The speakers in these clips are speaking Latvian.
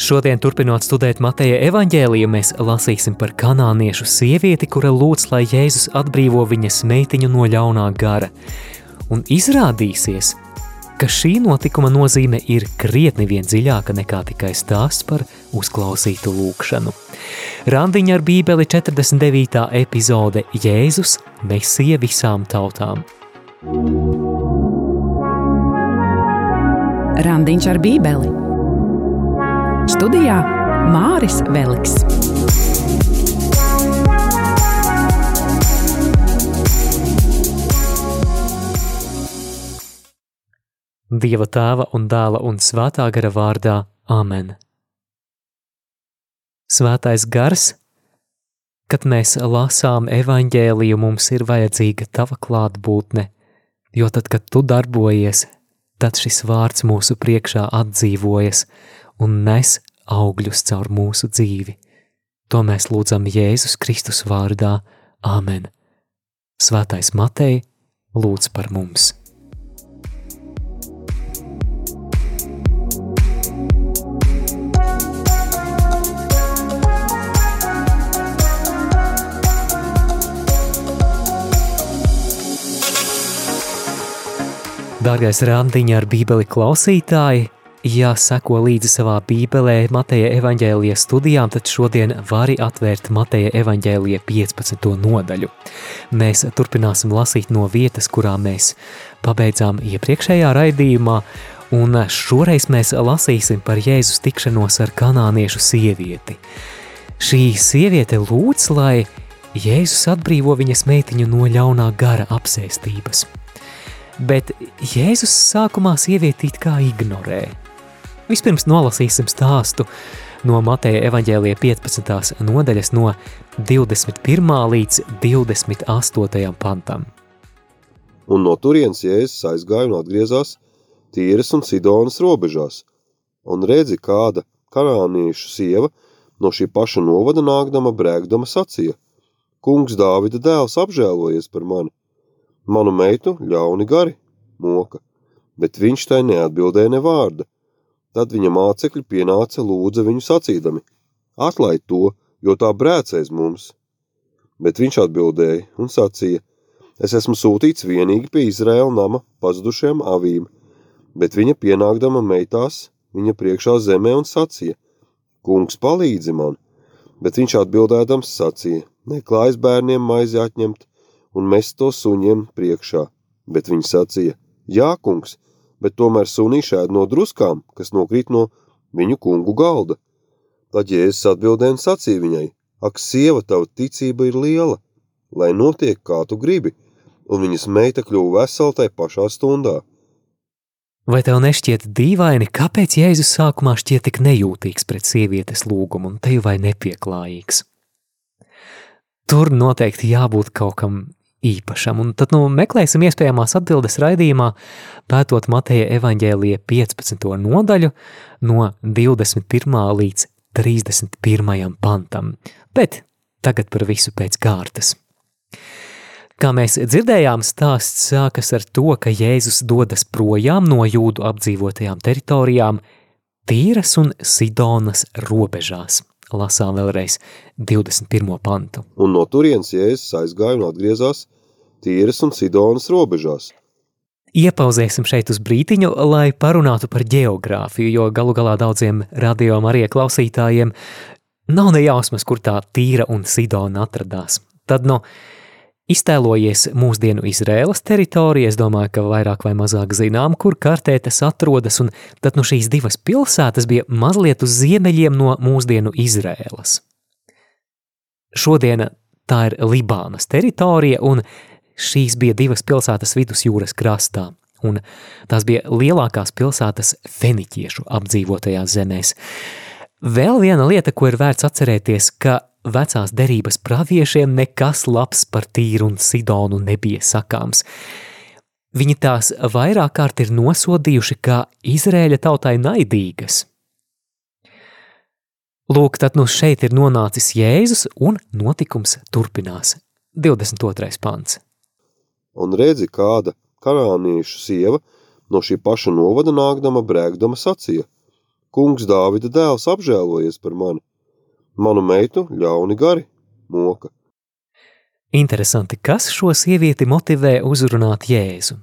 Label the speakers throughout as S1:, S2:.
S1: Šodien, turpinot studēt Mateja evaņģēliju, mēs lasīsim par kanāniešu sievieti, kura lūdz, lai Jēzus atbrīvo viņas meitiņu no ļaunā gara. Un izrādīsies, ka šī notikuma nozīme ir krietni vien dziļāka nekā tikai stāsts par uzklausītu lūkšanu. Randiņa ar bībeli 49. epizode Jēzus – Mesija visām tautām.
S2: Randiņš ar bībeli Studijā Māris Veliks.
S1: Dieva tēva un dēla un svētā gara vārdā Āmen. Svētais gars, kad mēs lasām evaņģēliju, mums ir vajadzīga tava klātbūtne, jo tad, kad tu darbojies, tad šis vārds mūsu priekšā atdzīvojas un nes augļus caur mūsu dzīvi. To mēs lūdzam Jēzus Kristus vārdā. Āmen! Svētais Matei lūdz par mums! Dārgais randiņa ar bībeli klausītāji, Ja seko līdzi savā bībelē Mateja evaņģēlijas studijām, tad šodien vari atvērt Mateja evaņģēlija 15. nodaļu. Mēs turpināsim lasīt no vietas, kurā mēs pabeidzām iepriekšējā raidījumā, un šoreiz mēs lasīsim par Jēzus tikšanos ar kanāniešu sievieti. Šī sieviete lūdz, lai Jēzus atbrīvo viņas meitiņu no ļaunā gara apsēstības. Bet Jēzus sākumā sievieti it kā ignorē – Vispirms nolasīsim stāstu no Mateja evaņģēlija 15. nodaļas no 21. līdz 28. pantam.
S3: Un no turienes Jēzus aizgāja un atgriezās Tīras un Sidonas robežās, un redzi kāda kanāniešu sieva no šī paša novada nākdama brēkdama sacīja, kungs Dāvida dēls apžēlojies par mani, manu meitu ļauni gari, moka, bet viņš tai neatbildēja ne vārda. Tad viņa mācekļi pienāca lūdza viņu sacīdami: Atlaid to, jo tā brēcēs mums. Bet viņš atbildēja un sacīja: Es esmu sūtīts vienīgi pie Izraēla nama pazudušajām avīm, bet viņa pienākdama meitās viņa priekšā zemē un sacīja: Kungs palīdzi man! Bet viņš atbildēdams sacīja: Neklājas bērniem maizi atņemt un mest to suņiem priekšā, bet viņi sacīja: Jā, kungs, bet tomēr sunīši ēd no druskām, kas nokrīt no viņu kungu galda. Tad Jēzus atbildēja un sacīja viņai, ak, sieva, tava ticība ir liela, lai notiek, kā tu gribi, un viņas meita kļuva vesela tai pašā stundā.
S1: Vai tev nešķiet dīvaini, kāpēc Jēzus sākumā šķiet tik nejūtīgs pret sievietes lūgumu un te vai nepieklājīgs? Tur noteikti jābūt kaut kam īpašam. Un tad nu, meklēsim iespējamās atbildes raidījumā, pētot Mateja evaņģēlija 15. nodaļu no 21. līdz 31. pantam. Bet tagad par visu pēc kārtas. Kā mēs dzirdējām, stāsts sākas ar to, ka Jēzus dodas projām no jūdu apdzīvotajām teritorijām, Tīras un Sidonas robežās lasām vēlreiz 21. pantu.
S3: Un no turienes Jēzus aizgāja un atgriezās Tīras un Sidonas robežās.
S1: Iepauzēsim šeit uz brītiņu, lai parunātu par geogrāfiju, jo galu galā daudziem radio Marija klausītājiem nav ne jausmas, kur tā tīra un Sidona atradās. Tad, nu, iztēlojies mūsdienu Izrēlas teritoriju, es domāju, ka vairāk vai mazāk zinām, kur kartē tas atrodas, un tad, nu, šīs divas pilsētas bija mazliet uz ziemeļiem no mūsdienu Izrēlas. Šodien tā ir Libānas teritorija, un Šīs bija divas pilsētas vidusjūras krastā, un tās bija lielākās pilsētas feniķiešu apdzīvotajās zemēs. Vēl viena lieta, ko ir vērts atcerēties, ka vecās derības praviešiem nekas labs par Tīru un Sidonu nebija sakāms. Viņi tās vairāk kārt ir nosodījuši kā Izrēļa tautai naidīgas. Lūk, tad nu šeit ir nonācis Jēzus un notikums turpinās. 22. pants
S3: un redzi kāda kanāniešu sieva no šī paša novada nākdama brēkdama sacīja, kungs Dāvida dēls apžēlojies par mani. Manu meitu ļauni gari moka.
S1: Interesanti, kas šo sievieti motivē uzrunāt Jēzu.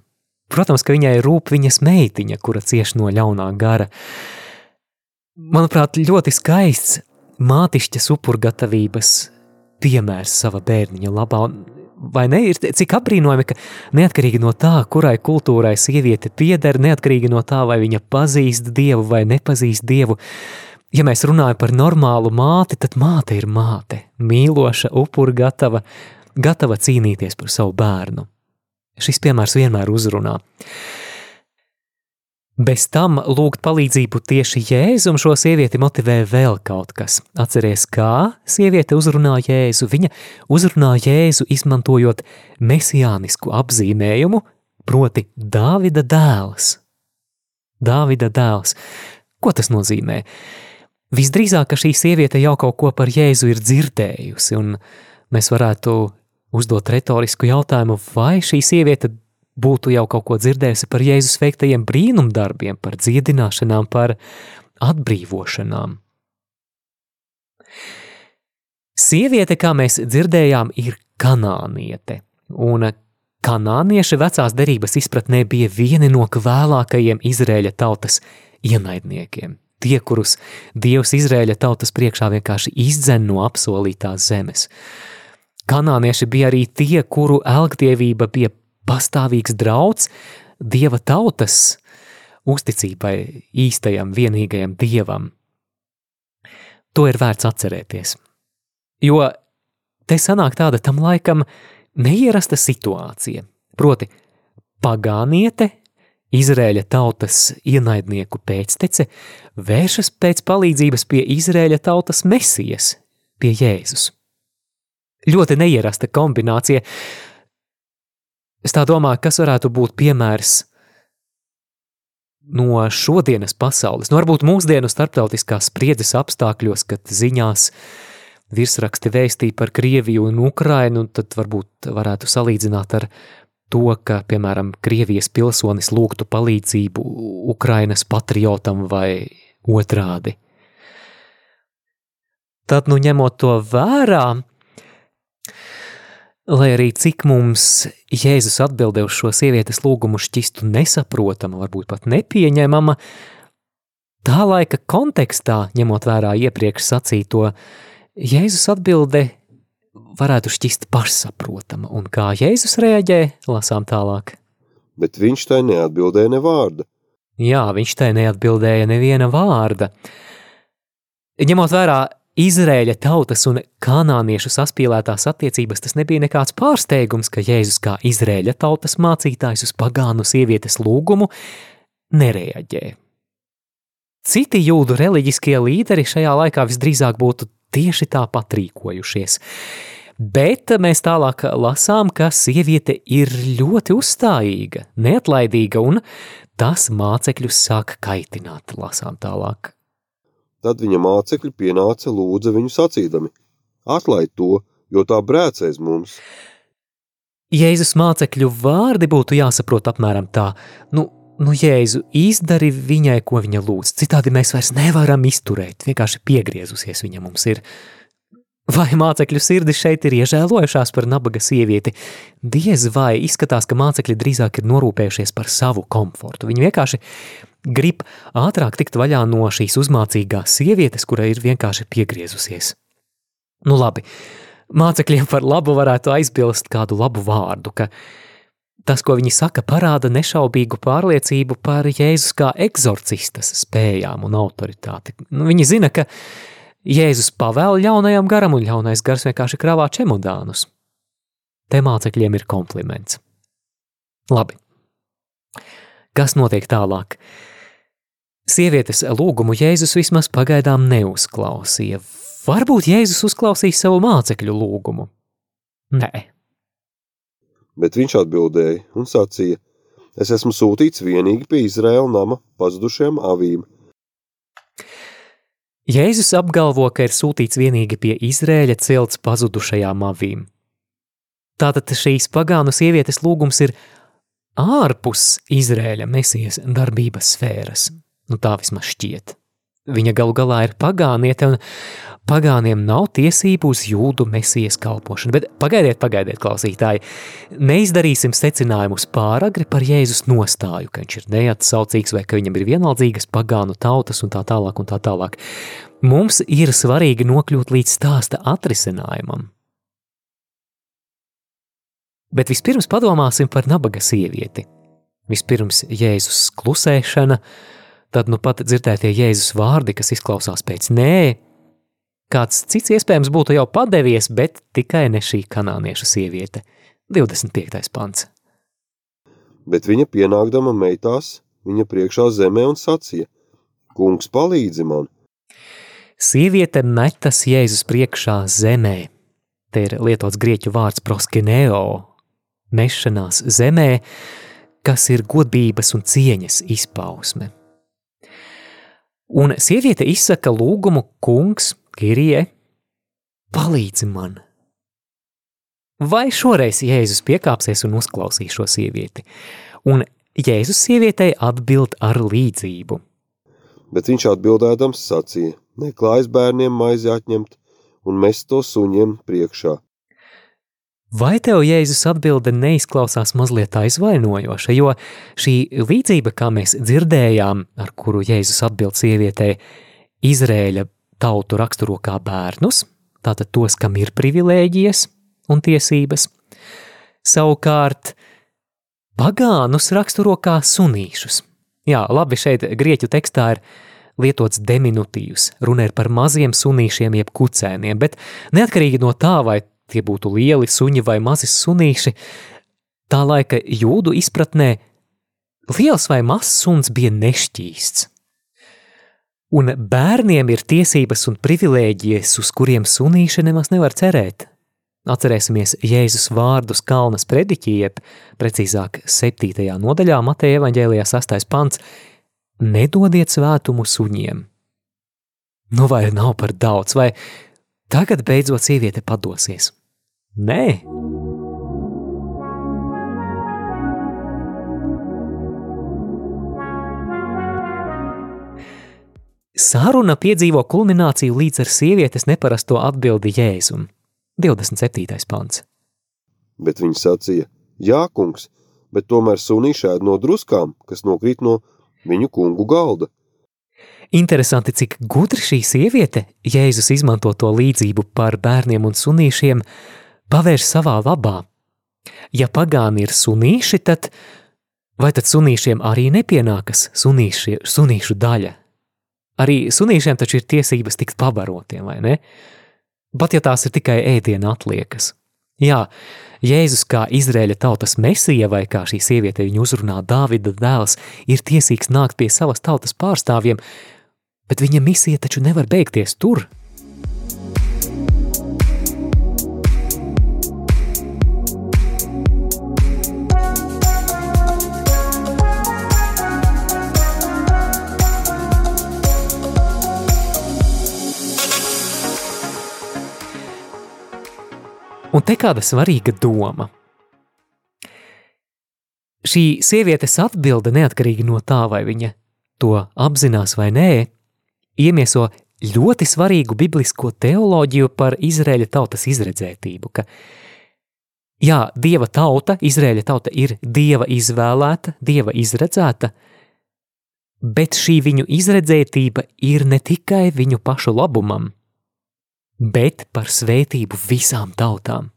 S1: Protams, ka viņai rūp viņas meitiņa, kura cieš no ļaunā gara. Manuprāt, ļoti skaists mātišķas upurgatavības piemērs sava bērniņa labā. Vai ne? Ir cik apbrīnojami, ka neatkarīgi no tā, kurai kultūrai sieviete pieder, neatkarīgi no tā, vai viņa pazīst dievu vai nepazīst dievu, ja mēs runājam par normālu māti, tad māte ir māte, mīloša, upur gatava, gatava cīnīties par savu bērnu. Šis piemērs vienmēr uzrunā. Bez tam lūgt palīdzību tieši Jēzum šo sievieti motivē vēl kaut kas. Atceries, kā sieviete uzrunā Jēzu. Viņa uzrunā Jēzu izmantojot mesijānisku apzīmējumu, proti Dāvida dēls. Dāvida dēls. Ko tas nozīmē? Visdrīzāk, ka šī sieviete jau kaut ko par Jēzu ir dzirdējusi, un mēs varētu uzdot retorisku jautājumu, vai šī sieviete būtu jau kaut ko dzirdējusi par Jēzus veiktajiem brīnumdarbiem, par dziedināšanām, par atbrīvošanām. Sieviete, kā mēs dzirdējām, ir kanāniete, un kanānieši vecās derības izpratnē bija vieni no vēlākajiem Izrēļa tautas ienaidniekiem. Tie, kurus Dievs Izrēļa tautas priekšā vienkārši izdzen no apsolītās zemes. Kanānieši bija arī tie, kuru elgdievība bija pastāvīgs drauds dieva tautas uzticībai īstajam, vienīgajam dievam. To ir vērts atcerēties. Jo te sanāk tāda tam laikam neierasta situācija. Proti, pagāniete, Izrēļa tautas ienaidnieku pēctece, vēršas pēc palīdzības pie Izrēļa tautas mesijas, pie Jēzus. Ļoti neierasta kombinācija, Es tā domāju, kas varētu būt piemērs no šodienas pasaules, nu, varbūt mūsdienu starptautiskās spriedzes apstākļos, kad ziņās virsraksti vēstīja par Krieviju un Ukrainu, tad varbūt varētu salīdzināt ar to, ka, piemēram, Krievijas pilsonis lūgtu palīdzību Ukrainas patriotam vai otrādi. Tad, nu, ņemot to vērā, Lai arī cik mums Jēzus atbildē uz šo sievietes lūgumu šķistu nesaprotama, varbūt pat nepieņemama, tā laika kontekstā, ņemot vērā iepriekš sacīto, Jēzus atbilde varētu šķist pašsaprotama, un kā Jēzus reaģē, lasām tālāk.
S3: Bet viņš tai neatbildēja ne vārda.
S1: Jā, viņš tai neatbildēja neviena vārda. Ņemot vērā Izrēļa tautas un kanāniešu saspīlētās attiecības tas nebija nekāds pārsteigums, ka Jēzus kā Izrēļa tautas mācītājs uz pagānu sievietes lūgumu nereaģē. Citi jūdu reliģiskie līderi šajā laikā visdrīzāk būtu tieši tāpat rīkojušies. Bet mēs tālāk lasām, ka sieviete ir ļoti uzstājīga, neatlaidīga, un tas mācekļus sāk kaitināt, lasām tālāk.
S3: Tad viņa mācekļi pienāca lūdza viņu sacīdami: Atlaid to, jo tā brēcēs mums.
S1: Jēzus mācekļu vārdi būtu jāsaprot apmēram tā: Nu, nu Jēzu, izdari viņai, ko viņa lūdz. Citādi mēs vairs nevaram izturēt, vienkārši piegriezusies viņa mums ir. Vai mācekļu sirdis šeit ir iežēlojušās par nabaga sievieti? Diez vai izskatās, ka mācekļi drīzāk ir norūpējušies par savu komfortu. Viņi vienkārši grib ātrāk tikt vaļā no šīs uzmācīgās sievietes, kura ir vienkārši piegriezusies. Nu labi, mācekļiem par labu varētu aizbilst kādu labu vārdu, ka tas, ko viņi saka, parāda nešaubīgu pārliecību par Jēzus kā eksorcistas spējām un autoritāti. Nu, viņi zina, ka Jēzus pavēl ļaunajam garam un ļaunais gars vienkārši kravā čemodānus. Te mācekļiem ir kompliments. Labi. Kas notiek tālāk? Sievietes lūgumu Jēzus vismaz pagaidām neuzklausīja. Varbūt Jēzus uzklausīja savu mācekļu lūgumu. Nē.
S3: Bet viņš atbildēja un sacīja: Es esmu sūtīts vienīgi pie Izraēla nama pazudušajām avīm.
S1: Jēzus apgalvo, ka ir sūtīts vienīgi pie Izrēļa celts pazudušajām avīm. Tātad šīs pagānu sievietes lūgums ir ārpus Izrēļa mesijas darbības sfēras. Nu, tā vismaz šķiet. Viņa galu galā ir pagāniete, un pagāniem nav tiesību uz jūdu mesijas kalpošanu. Bet pagaidiet, pagaidiet, klausītāji, neizdarīsim secinājumus pāragri par Jēzus nostāju, ka viņš ir neatsaucīgs vai ka viņam ir vienaldzīgas pagānu tautas un tā tālāk un tā tālāk. Mums ir svarīgi nokļūt līdz stāsta atrisinājumam. Bet vispirms padomāsim par nabaga sievieti. Vispirms Jēzus klusēšana, tad nu pat dzirdētie Jēzus vārdi, kas izklausās pēc nē, Kāds cits iespējams būtu jau padevies, bet tikai ne šī kanānieša sieviete. 25. pants.
S3: Bet viņa pienākdama meitās, viņa priekšā zemē un sacīja: Kungs, palīdzi man!
S1: Sieviete metas Jēzus priekšā zemē. Te ir lietots grieķu vārds proskineo, nešanās zemē, kas ir godības un cieņas izpausme. Un sieviete izsaka lūgumu, kungs, Kirie, palīdzi man! Vai šoreiz Jēzus piekāpsies un uzklausīs šo sievieti? Un Jēzus sievietei atbild ar līdzību.
S3: Bet viņš atbildēdams sacīja: Neklājas bērniem maizi atņemt un mest to suņiem priekšā.
S1: Vai tev Jēzus atbilde neizklausās mazliet aizvainojoša, jo šī līdzība, kā mēs dzirdējām, ar kuru Jēzus atbild sievietei, Izrēļa tautu raksturo kā bērnus, tātad tos, kam ir privilēģijas un tiesības. Savukārt, pagānus raksturo kā sunīšus. Jā, labi, šeit grieķu tekstā ir lietots diminutīvs, runa ir par maziem sunīšiem jeb kucēniem, bet neatkarīgi no tā, vai tie būtu lieli suņi vai mazi sunīši, tā laika jūdu izpratnē liels vai mazs suns bija nešķīsts. Un bērniem ir tiesības un privilēģijas, uz kuriem sunīši nemaz nevar cerēt. Atcerēsimies Jēzus vārdus Kalnas prediķī, jeb precīzāk 7. nodaļā Mateja evaņģēlijā 6. pants – nedodiet svētumu suņiem. Nu vai nav par daudz, vai tagad beidzot sieviete padosies? Nē! Sāruna piedzīvo kulmināciju līdz ar sievietes neparasto atbildi Jēzum. 27. pants.
S3: Bet viņš sacīja, jā, kungs, bet tomēr sunīši ēd no druskām, kas nokrīt no viņu kungu galda.
S1: Interesanti, cik gudri šī sieviete, Jēzus izmanto to līdzību par bērniem un sunīšiem, pavērš savā labā. Ja pagāni ir sunīši, tad vai tad sunīšiem arī nepienākas sunīši, sunīšu daļa? Arī sunīšiem taču ir tiesības tikt pabarotiem, vai ne? Pat ja tās ir tikai ēdiena atliekas. Jā, Jēzus kā Izraēļa tautas mesija vai kā šī sieviete viņu uzrunā Dāvida dēls, ir tiesīgs nākt pie savas tautas pārstāvjiem, bet viņa misija taču nevar beigties tur, Un te kāda svarīga doma. Šī sievietes atbilde neatkarīgi no tā, vai viņa to apzinās vai nē, iemieso ļoti svarīgu biblisko teoloģiju par Izraēļa tautas izredzētību, ka jā, Dieva tauta, Izraēļa tauta ir Dieva izvēlēta, Dieva izredzēta, bet šī viņu izredzētība ir ne tikai viņu pašu labumam, bet par svētību visām tautām.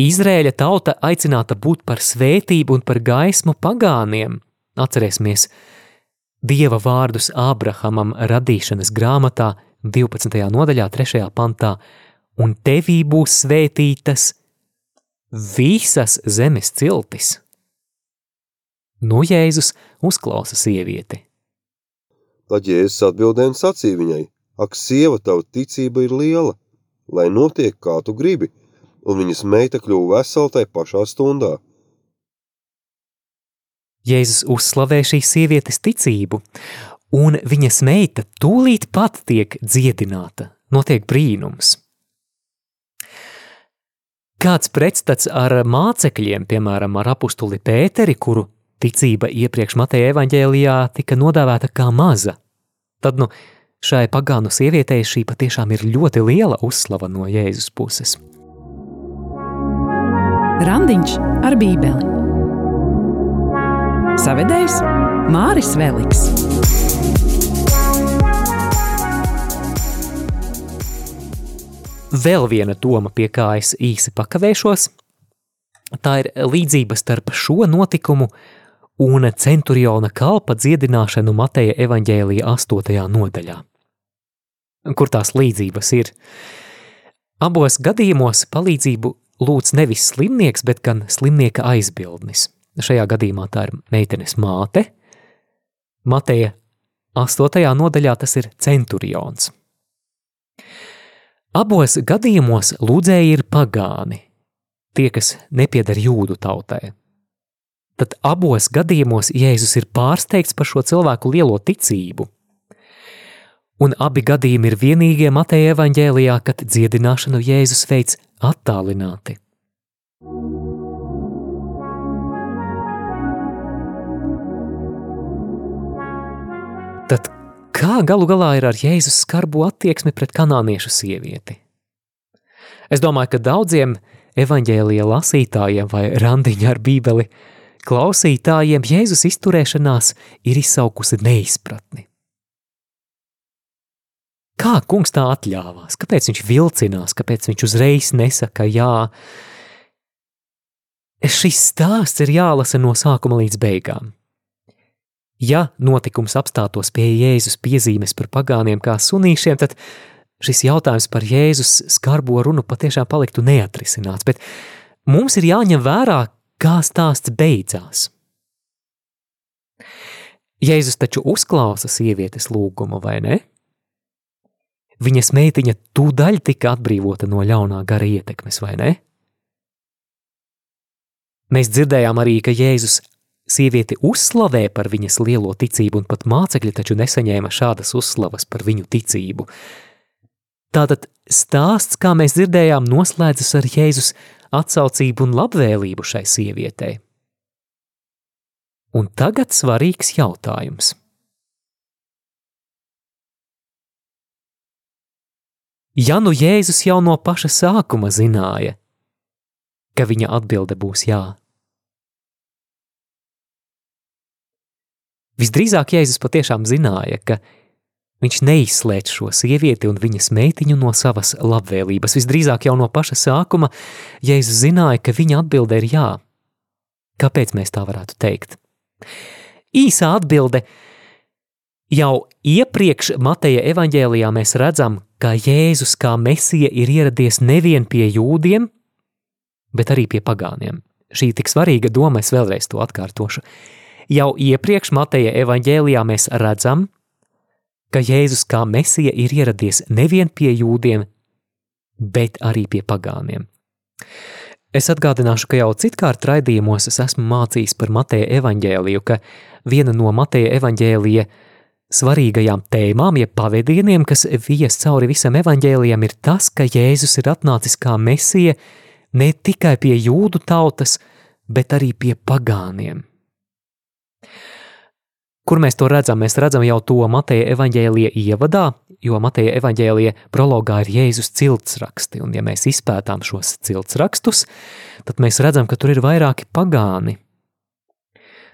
S1: Izrēļa tauta aicināta būt par svētību un par gaismu pagāniem. Atcerēsimies Dieva vārdus Ābrahamam radīšanas grāmatā 12. nodaļā 3. pantā, un tevī būs svētītas visas zemes ciltis. Nu Jēzus uzklausa sievieti.
S3: Tad Jēzus atbildēja un sacīja viņai, Ak, sieva, tava ticība ir liela, lai notiek, kā tu gribi, un viņas meita kļuva vesela tai pašā stundā.
S1: Jēzus uzslavē šīs sievietes ticību, un viņas meita tūlīt pat tiek dziedināta, notiek brīnums. Kāds pretstats ar mācekļiem, piemēram, ar apustuli Pēteri, kuru ticība iepriekš Mateja evaņģēlijā tika nodāvēta kā maza, tad nu, šai pagānu sievietei šī patiešām ir ļoti liela uzslava no Jēzus puses.
S2: Randiņš ar Bībeli. Savedējs Māris Veliks.
S1: Vēl viena doma, pie kā es īsi pakavēšos, tā ir līdzība starp šo notikumu un centuriona kalpa dziedināšanu Mateja evaņģēlija 8. nodaļā. Kur tās līdzības ir? Abos gadījumos palīdzību lūdz nevis slimnieks, bet gan slimnieka aizbildnis. Šajā gadījumā tā ir meitenes māte. Mateja 8. nodaļā tas ir centurions. Abos gadījumos lūdzēji ir pagāni, tie, kas nepiedar jūdu tautai. Tad abos gadījumos Jēzus ir pārsteigts par šo cilvēku lielo ticību. Un abi gadījumi ir vienīgie Mateja evaņģēlijā, kad dziedināšanu Jēzus veids attālināti. Tad kā galu galā ir ar Jēzus skarbu attieksmi pret kanāniešu sievieti? Es domāju, ka daudziem evaņģēlija lasītājiem vai randiņa ar bībeli klausītājiem Jēzus izturēšanās ir izsaukusi neizpratni. Kā kungs tā atļāvās? Kāpēc viņš vilcinās? Kāpēc viņš uzreiz nesaka jā? Šis stāsts ir jālasa no sākuma līdz beigām. Ja notikums apstātos pie Jēzus piezīmes par pagāniem kā sunīšiem, tad šis jautājums par Jēzus skarbo runu patiešām paliktu neatrisināts, bet mums ir jāņem vērā, kā stāsts beidzās. Jēzus taču uzklausa sievietes lūgumu, vai ne? Viņas meitiņa tūdaļ tika atbrīvota no ļaunā gara ietekmes, vai ne? Mēs dzirdējām arī, ka Jēzus Sievieti uzslavē par viņas lielo ticību, un pat mācekļi taču nesaņēma šādas uzslavas par viņu ticību. Tātad stāsts, kā mēs dzirdējām, noslēdzas ar Jēzus atsaucību un labvēlību šai sievietei. Un tagad svarīgs jautājums. Ja nu Jēzus jau no paša sākuma zināja, ka viņa atbilde būs jā, Visdrīzāk Jēzus patiešām zināja, ka viņš neizslēdz šo sievieti un viņas meitiņu no savas labvēlības. Visdrīzāk jau no paša sākuma Jēzus zināja, ka viņa atbilde ir jā. Kāpēc mēs tā varētu teikt? Īsā atbilde jau iepriekš Mateja evaņģēlijā mēs redzam, ka Jēzus kā mesija ir ieradies nevien pie jūdiem, bet arī pie pagāniem. Šī tik svarīga doma, es vēlreiz to atkārtošu. Jau iepriekš Mateja evaņģēlijā mēs redzam, ka Jēzus kā mesija ir ieradies nevien pie jūdiem, bet arī pie pagāniem. Es atgādināšu, ka jau citkārt raidījumos es esmu mācījis par Mateja evaņģēliju, ka viena no Mateja evaņģēlija svarīgajām tēmām, jeb pavadieniem, kas vies cauri visam evaņģēlijam, ir tas, ka Jēzus ir atnācis kā mesija ne tikai pie jūdu tautas, bet arī pie pagāniem. Kur mēs to redzam? Mēs redzam jau to Mateja evaņģēlija ievadā, jo Mateja evaņģēlija prologā ir Jēzus ciltsraksti, un ja mēs izpētām šos ciltsrakstus, tad mēs redzam, ka tur ir vairāki pagāni.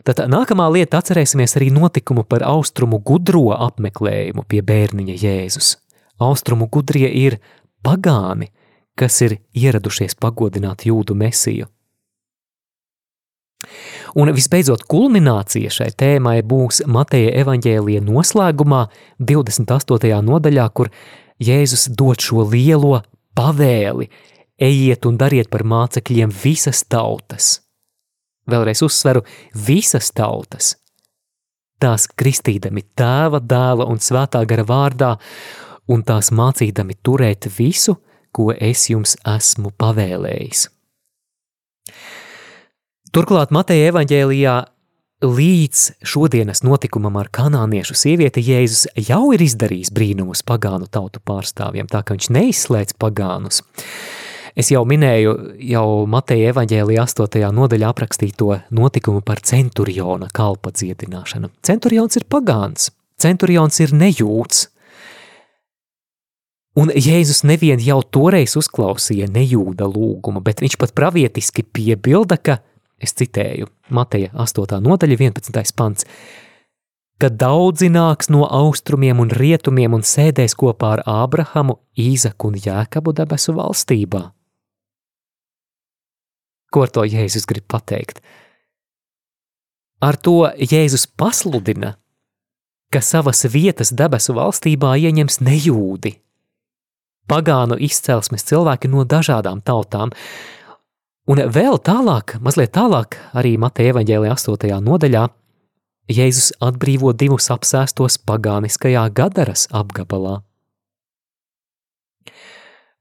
S1: Tad nākamā lieta atcerēsimies arī notikumu par austrumu gudro apmeklējumu pie bērniņa Jēzus. Austrumu gudrie ir pagāni, kas ir ieradušies pagodināt jūdu mesiju. Un visbeidzot, kulminācija šai tēmai būs Mateja evaņģēlija noslēgumā, 28. nodaļā, kur Jēzus dod šo lielo pavēli: ejiet un dariet par mācekļiem visas tautas. Vēlreiz uzsveru, visas tautas. Tās kristīdami tēva, dēla un svētā gara vārdā, un tās mācīdami turēt visu, ko es jums esmu pavēlējis. Turklāt Mateja evaņģēlijā līdz šodienas notikumam ar kanāniešu sievieti Jēzus jau ir izdarījis brīnumus pagānu tautu pārstāvjiem, tā ka viņš neizslēdz pagānus. Es jau minēju jau Mateja evaņģēlijā 8. nodaļā aprakstīto notikumu par centuriona kalpa dziedināšanu. Centurions ir pagāns, centurions ir nejūts. Un Jēzus nevien jau toreiz uzklausīja nejūda lūgumu, bet viņš pat pravietiski piebilda, ka, es citēju, Mateja 8. nodaļa 11. pants, ka daudzi nāks no austrumiem un rietumiem un sēdēs kopā ar Ābrahamu, Īzaku un Jēkabu debesu valstībā. Ko ar to Jēzus grib pateikt? Ar to Jēzus pasludina, ka savas vietas debesu valstībā ieņems nejūdi, pagānu izcelsmes cilvēki no dažādām tautām. Un vēl tālāk, mazliet tālāk, arī Mateja evaņģēlija 8. nodaļā, Jēzus atbrīvo divus apsēstos pagāniskajā Gadaras apgabalā.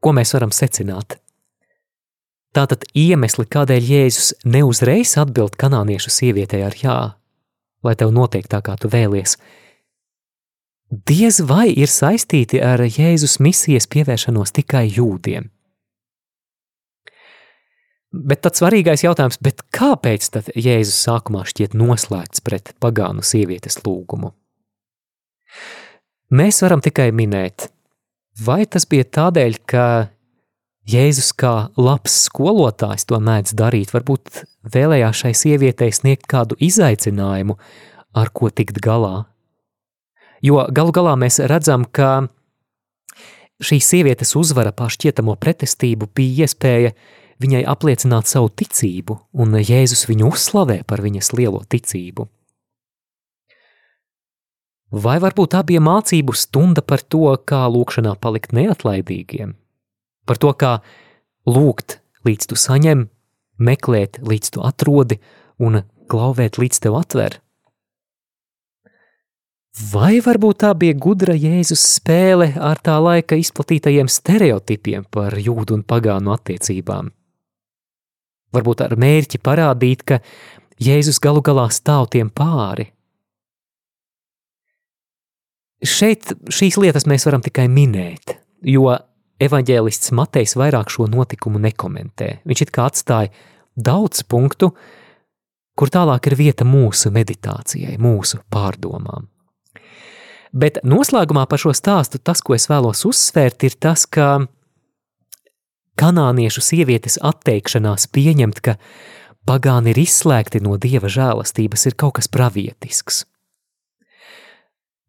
S1: Ko mēs varam secināt? Tātad iemesli, kādēļ Jēzus neuzreiz atbild kanāniešu sievietei ar jā, lai tev notiek tā, kā tu vēlies, diez vai ir saistīti ar Jēzus misijas pievēršanos tikai jūdiem. Bet tāds svarīgais jautājums, kāpēc tad Jēzus sākumā šķiet noslēgts pret pagānu sievietes lūgumu? Mēs varam tikai minēt, vai tas bija tādēļ, ka Jēzus kā labs skolotājs to mēdz darīt, varbūt vēlējās šai sievietei sniegt kādu izaicinājumu, ar ko tikt galā. Jo galu galā mēs redzam, ka šī sievietes uzvara pār šķietamo pretestību bija iespēja viņai apliecināt savu ticību, un Jēzus viņu uzslavē par viņas lielo ticību. Vai varbūt bija mācību stunda par to, kā lūkšanā palikt neatlaidīgiem, par to, kā lūgt līdz tu saņem, meklēt līdz tu atrodi un klauvēt līdz tev atver? Vai varbūt tā bija gudra Jēzus spēle ar tā laika izplatītajiem stereotipiem par jūdu un pagānu attiecībām? Varbūt ar mērķi parādīt, ka Jēzus galu galā stāv tiem pāri. Šeit šīs lietas mēs varam tikai minēt, jo evanģēlists Matejs vairāk šo notikumu nekomentē. Viņš it kā atstāja daudz punktu, kur tālāk ir vieta mūsu meditācijai, mūsu pārdomām. Bet noslēgumā par šo stāstu tas, ko es vēlos uzsvērt, ir tas, ka kanāniešu sievietes atteikšanās pieņemt, ka pagāni ir izslēgti no dieva žēlastības, ir kaut kas pravietisks.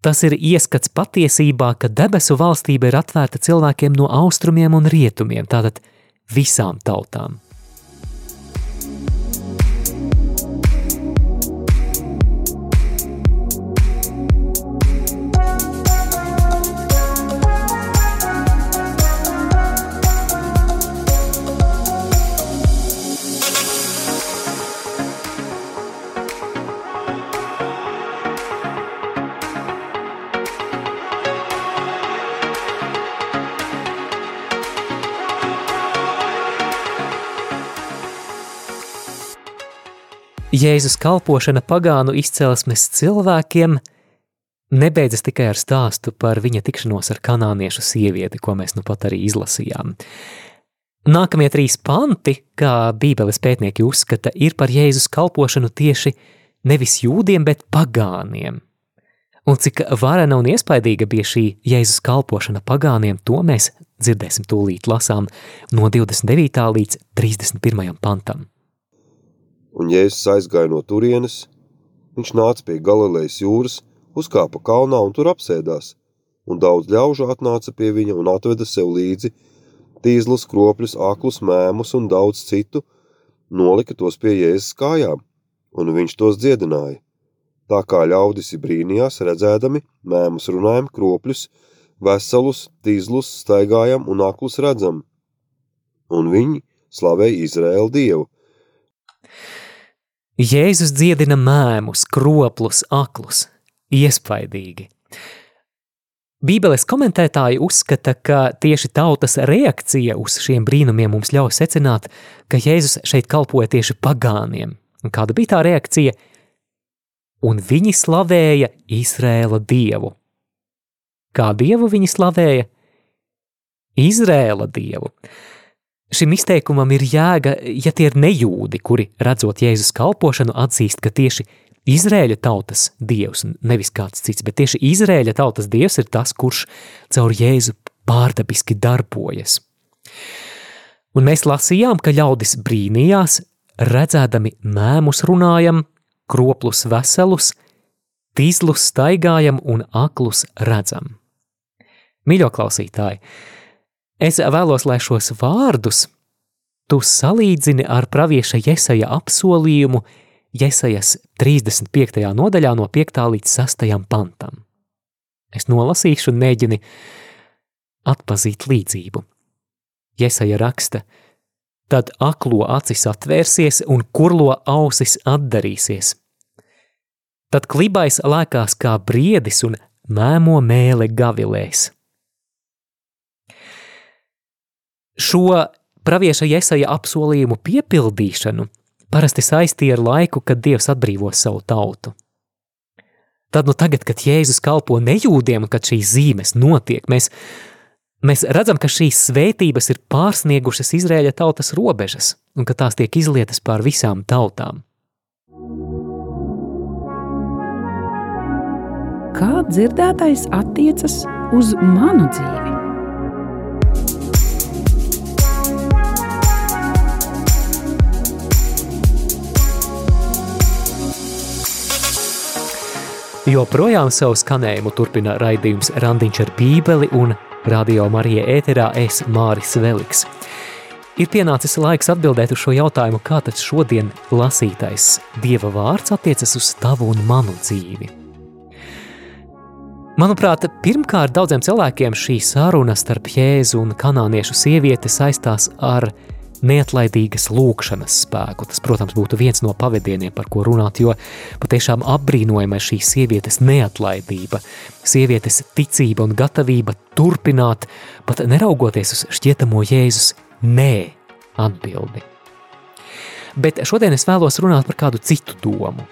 S1: Tas ir ieskats patiesībā, ka debesu valstība ir atvērta cilvēkiem no austrumiem un rietumiem, tātad visām tautām. Jēzus kalpošana pagānu izcelsmes cilvēkiem nebeidzas tikai ar stāstu par viņa tikšanos ar kanāniešu sievieti, ko mēs nu pat arī izlasījām. Nākamie trīs panti, kā Bībeles pētnieki uzskata, ir par Jēzus kalpošanu tieši nevis jūdiem, bet pagāniem. Un cik varena un iespaidīga bija šī Jēzus kalpošana pagāniem, to mēs dzirdēsim tūlīt lasām no 29. līdz 31. pantam
S3: un Jēzus aizgāja no turienes, viņš nāca pie Galilejas jūras, uzkāpa kalnā un tur apsēdās, un daudz ļaužu atnāca pie viņa un atveda sev līdzi tīzlus, kropļus, aklus, mēmus un daudz citu, nolika tos pie Jēzus kājām, un viņš tos dziedināja. Tā kā ļaudis brīnījās, redzēdami, mēmus runājam, kropļus, veselus, tīzlus staigājam un aklus redzam. Un viņi slavēja Izraēlu dievu,
S1: Jēzus dziedina mēmus, kroplus, aklus. Iespaidīgi. Bībeles komentētāji uzskata, ka tieši tautas reakcija uz šiem brīnumiem mums ļauj secināt, ka Jēzus šeit kalpoja tieši pagāniem. Un kāda bija tā reakcija? Un viņi slavēja Izrēla dievu. Kā dievu viņi slavēja? Izrēla dievu. Šim izteikumam ir jēga, ja tie ir nejūdi, kuri, redzot Jēzus kalpošanu, atzīst, ka tieši Izrēļa tautas dievs, nevis kāds cits, bet tieši Izrēļa tautas dievs ir tas, kurš caur Jēzu pārdabiski darbojas. Un mēs lasījām, ka ļaudis brīnījās, redzēdami mēmus runājam, kroplus veselus, tīzlus staigājam un aklus redzam. Mīļo klausītāji, es vēlos, lai šos vārdus tu salīdzini ar pravieša Jesaja apsolījumu Jesajas 35. nodaļā no 5. līdz 6. pantam. Es nolasīšu un mēģini atpazīt līdzību. Jesaja raksta, tad aklo acis atvērsies un kurlo ausis atdarīsies. Tad klibais lēkās kā briedis un mēmo mēle gavilēs. Šo pravieša Jesaja apsolījumu piepildīšanu parasti saistīja ar laiku, kad Dievs atbrīvos savu tautu. Tad, nu tagad, kad Jēzus kalpo nejūdiem, kad šīs zīmes notiek, mēs, mēs redzam, ka šīs svētības ir pārsniegušas Izraēļa tautas robežas un ka tās tiek izlietas pār visām tautām.
S2: Kā dzirdētais attiecas uz manu dzīvi?
S1: Joprojām savu skanējumu turpina raidījums Randiņš ar bībeli un radio Marija ēterā es Māris Veliks. Ir pienācis laiks atbildēt uz šo jautājumu, kā tad šodien lasītais Dieva vārds attiecas uz tavu un manu dzīvi. Manuprāt, pirmkārt daudziem cilvēkiem šī saruna starp Jēzu un kanāniešu sievieti saistās ar – neatlaidīgas lūkšanas spēku. Tas, protams, būtu viens no pavadieniem, par ko runāt, jo patiešām apbrīnojama ir šī sievietes neatlaidība, sievietes ticība un gatavība turpināt, pat neraugoties uz šķietamo Jēzus nē atbildi. Bet šodien es vēlos runāt par kādu citu domu.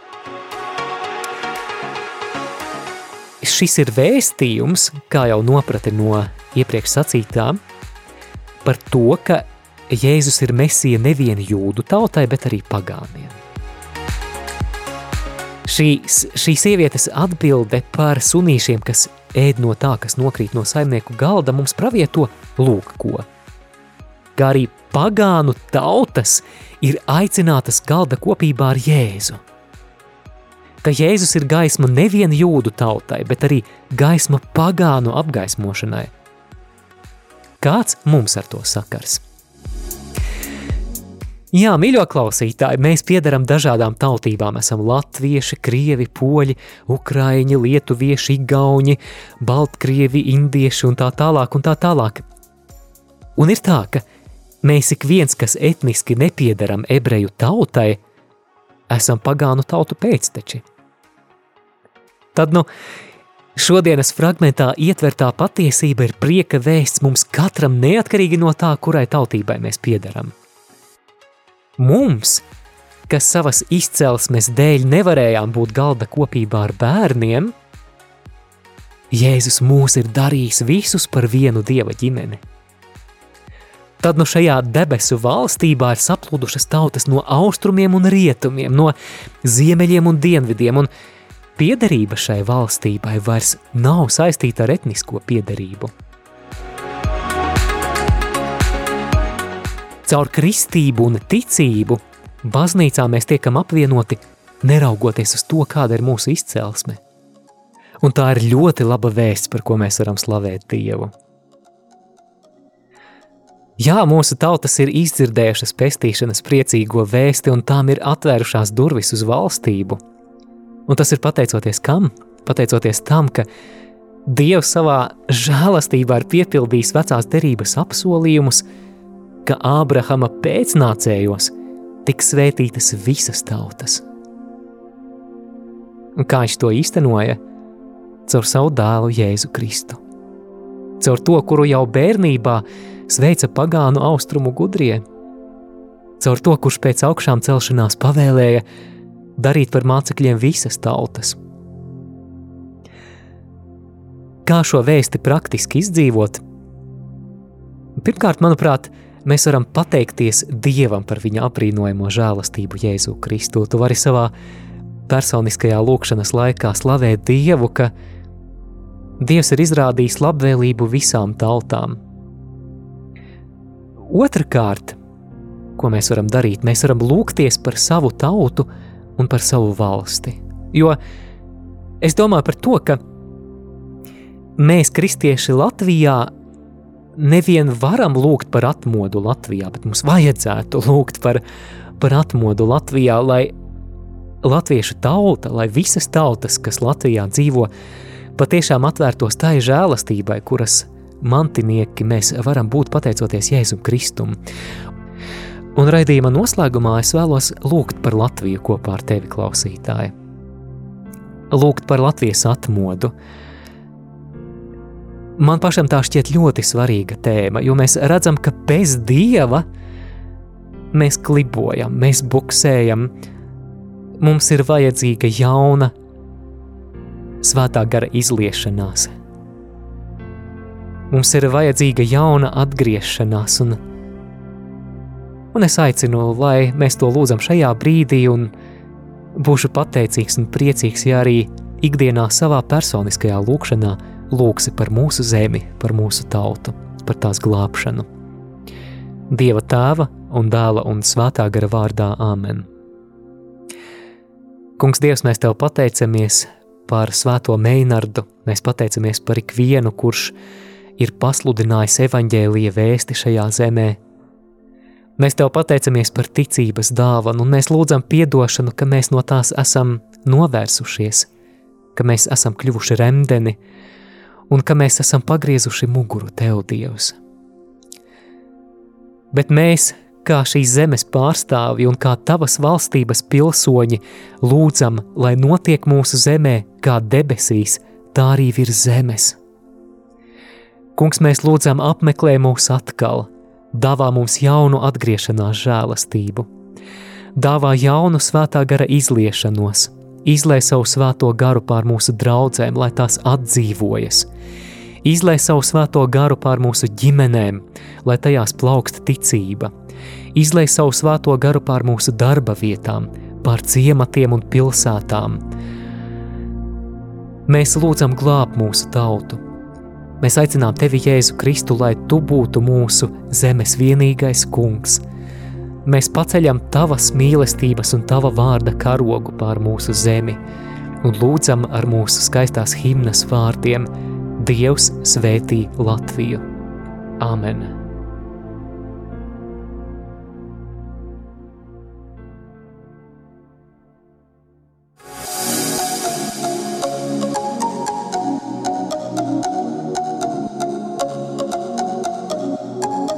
S1: Šis ir vēstījums, kā jau noprati no iepriekš sacītām, par to, ka Jēzus ir mesija nevien jūdu tautai, bet arī pagāniem. Šī, šī sievietes atbilde par sunīšiem, kas ēd no tā, kas nokrīt no saimnieku galda, mums pravieto lūk ko. Kā arī pagānu tautas ir aicinātas galda kopībā ar Jēzu. Ka Jēzus ir gaisma nevien jūdu tautai, bet arī gaisma pagānu apgaismošanai. Kāds mums ar to sakars? Jā, mīļo klausītāji, mēs piedaram dažādām tautībām. Esam latvieši, krievi, poļi, ukraiņi, lietuvieši, igauņi, baltkrievi, indieši un tā tālāk un tā tālāk. Un ir tā, ka mēs ik viens, kas etniski nepiedaram ebreju tautai, esam pagānu tautu pēcteči. Tad, nu, šodienas fragmentā ietvertā patiesība ir prieka vēsts mums katram neatkarīgi no tā, kurai tautībai mēs piedaram. Mums, kas savas izcelsmes dēļ nevarējām būt galda kopībā ar bērniem, Jēzus mūs ir darījis visus par vienu dieva ģimeni. Tad nu šajā debesu valstībā ir saplūdušas tautas no austrumiem un rietumiem, no ziemeļiem un dienvidiem, un piederība šai valstībai vairs nav saistīta ar etnisko piederību. Caur kristību un ticību baznīcā mēs tiekam apvienoti, neraugoties uz to, kāda ir mūsu izcelsme. Un tā ir ļoti laba vēsts, par ko mēs varam slavēt Dievu. Jā, mūsu tautas ir izdzirdējušas pestīšanas priecīgo vēsti, un tām ir atvērušās durvis uz valstību. Un tas ir pateicoties kam? Pateicoties tam, ka Dievs savā žēlastībā ir piepildījis vecās derības apsolījumus, ka Ābrahama pēcnācējos tiks svētītas visas tautas. Un kā viņš to īstenoja? Caur savu dēlu Jēzu Kristu. Caur to, kuru jau bērnībā sveica pagānu austrumu gudrie. Caur to, kurš pēc augšām celšanās pavēlēja darīt par mācekļiem visas tautas. Kā šo vēsti praktiski izdzīvot? Pirmkārt, manuprāt, mēs varam pateikties Dievam par viņa aprīnojamo žēlastību Jēzu Kristu. Tu vari savā personiskajā lūkšanas laikā slavēt Dievu, ka Dievs ir izrādījis labvēlību visām tautām. Otrakārt, ko mēs varam darīt, mēs varam lūgties par savu tautu un par savu valsti. Jo es domāju par to, ka mēs, kristieši Latvijā, nevien varam lūgt par atmodu Latvijā, bet mums vajadzētu lūgt par, par atmodu Latvijā, lai latviešu tauta, lai visas tautas, kas Latvijā dzīvo, patiešām atvērtos tai žēlastībai, kuras mantinieki mēs varam būt pateicoties Jēzum Kristum. Un raidījuma noslēgumā es vēlos lūgt par Latviju kopā ar tevi, klausītāji. Lūgt par Latvijas atmodu, Man pašam tā šķiet ļoti svarīga tēma, jo mēs redzam, ka bez dieva mēs klibojam, mēs buksējam. Mums ir vajadzīga jauna, svētā gara izliešanās. Mums ir vajadzīga jauna atgriešanās, un, un es aicinu, lai mēs to lūdzam šajā brīdī, un būšu pateicīgs un priecīgs, ja arī ikdienā savā personiskajā lūkšanā lūksi par mūsu zemi, par mūsu tautu, par tās glābšanu. Dieva tēva un dēla un svētā gara vārdā Āmen. Kungs, Dievs, mēs tev pateicamies par svēto Meinardu, mēs pateicamies par ikvienu, kurš ir pasludinājis evaņģēlīja vēsti šajā zemē. Mēs tev pateicamies par ticības dāvanu, un mēs lūdzam piedošanu, ka mēs no tās esam novērsušies, ka mēs esam kļuvuši remdeni, un ka mēs esam pagriezuši muguru Tev, Dievs. Bet mēs, kā šīs zemes pārstāvji un kā Tavas valstības pilsoņi, lūdzam, lai notiek mūsu zemē kā debesīs, tā arī virs zemes. Kungs, mēs lūdzam apmeklē mūs atkal, dāvā mums jaunu atgriešanās žēlastību, dāvā jaunu svētā gara izliešanos – Izlai savu svēto garu pār mūsu draudzēm, lai tās atdzīvojas. Izlai savu svēto garu pār mūsu ģimenēm, lai tajās plaukst ticība. Izlai savu svēto garu pār mūsu darba vietām, pār ciematiem un pilsētām. Mēs lūdzam glābt mūsu tautu. Mēs aicinām tevi, Jēzu Kristu, lai tu būtu mūsu zemes vienīgais kungs – mēs paceļam tavas mīlestības un tava vārda karogu pār mūsu zemi un lūdzam ar mūsu skaistās himnas vārdiem Dievs svētī Latviju. Āmen!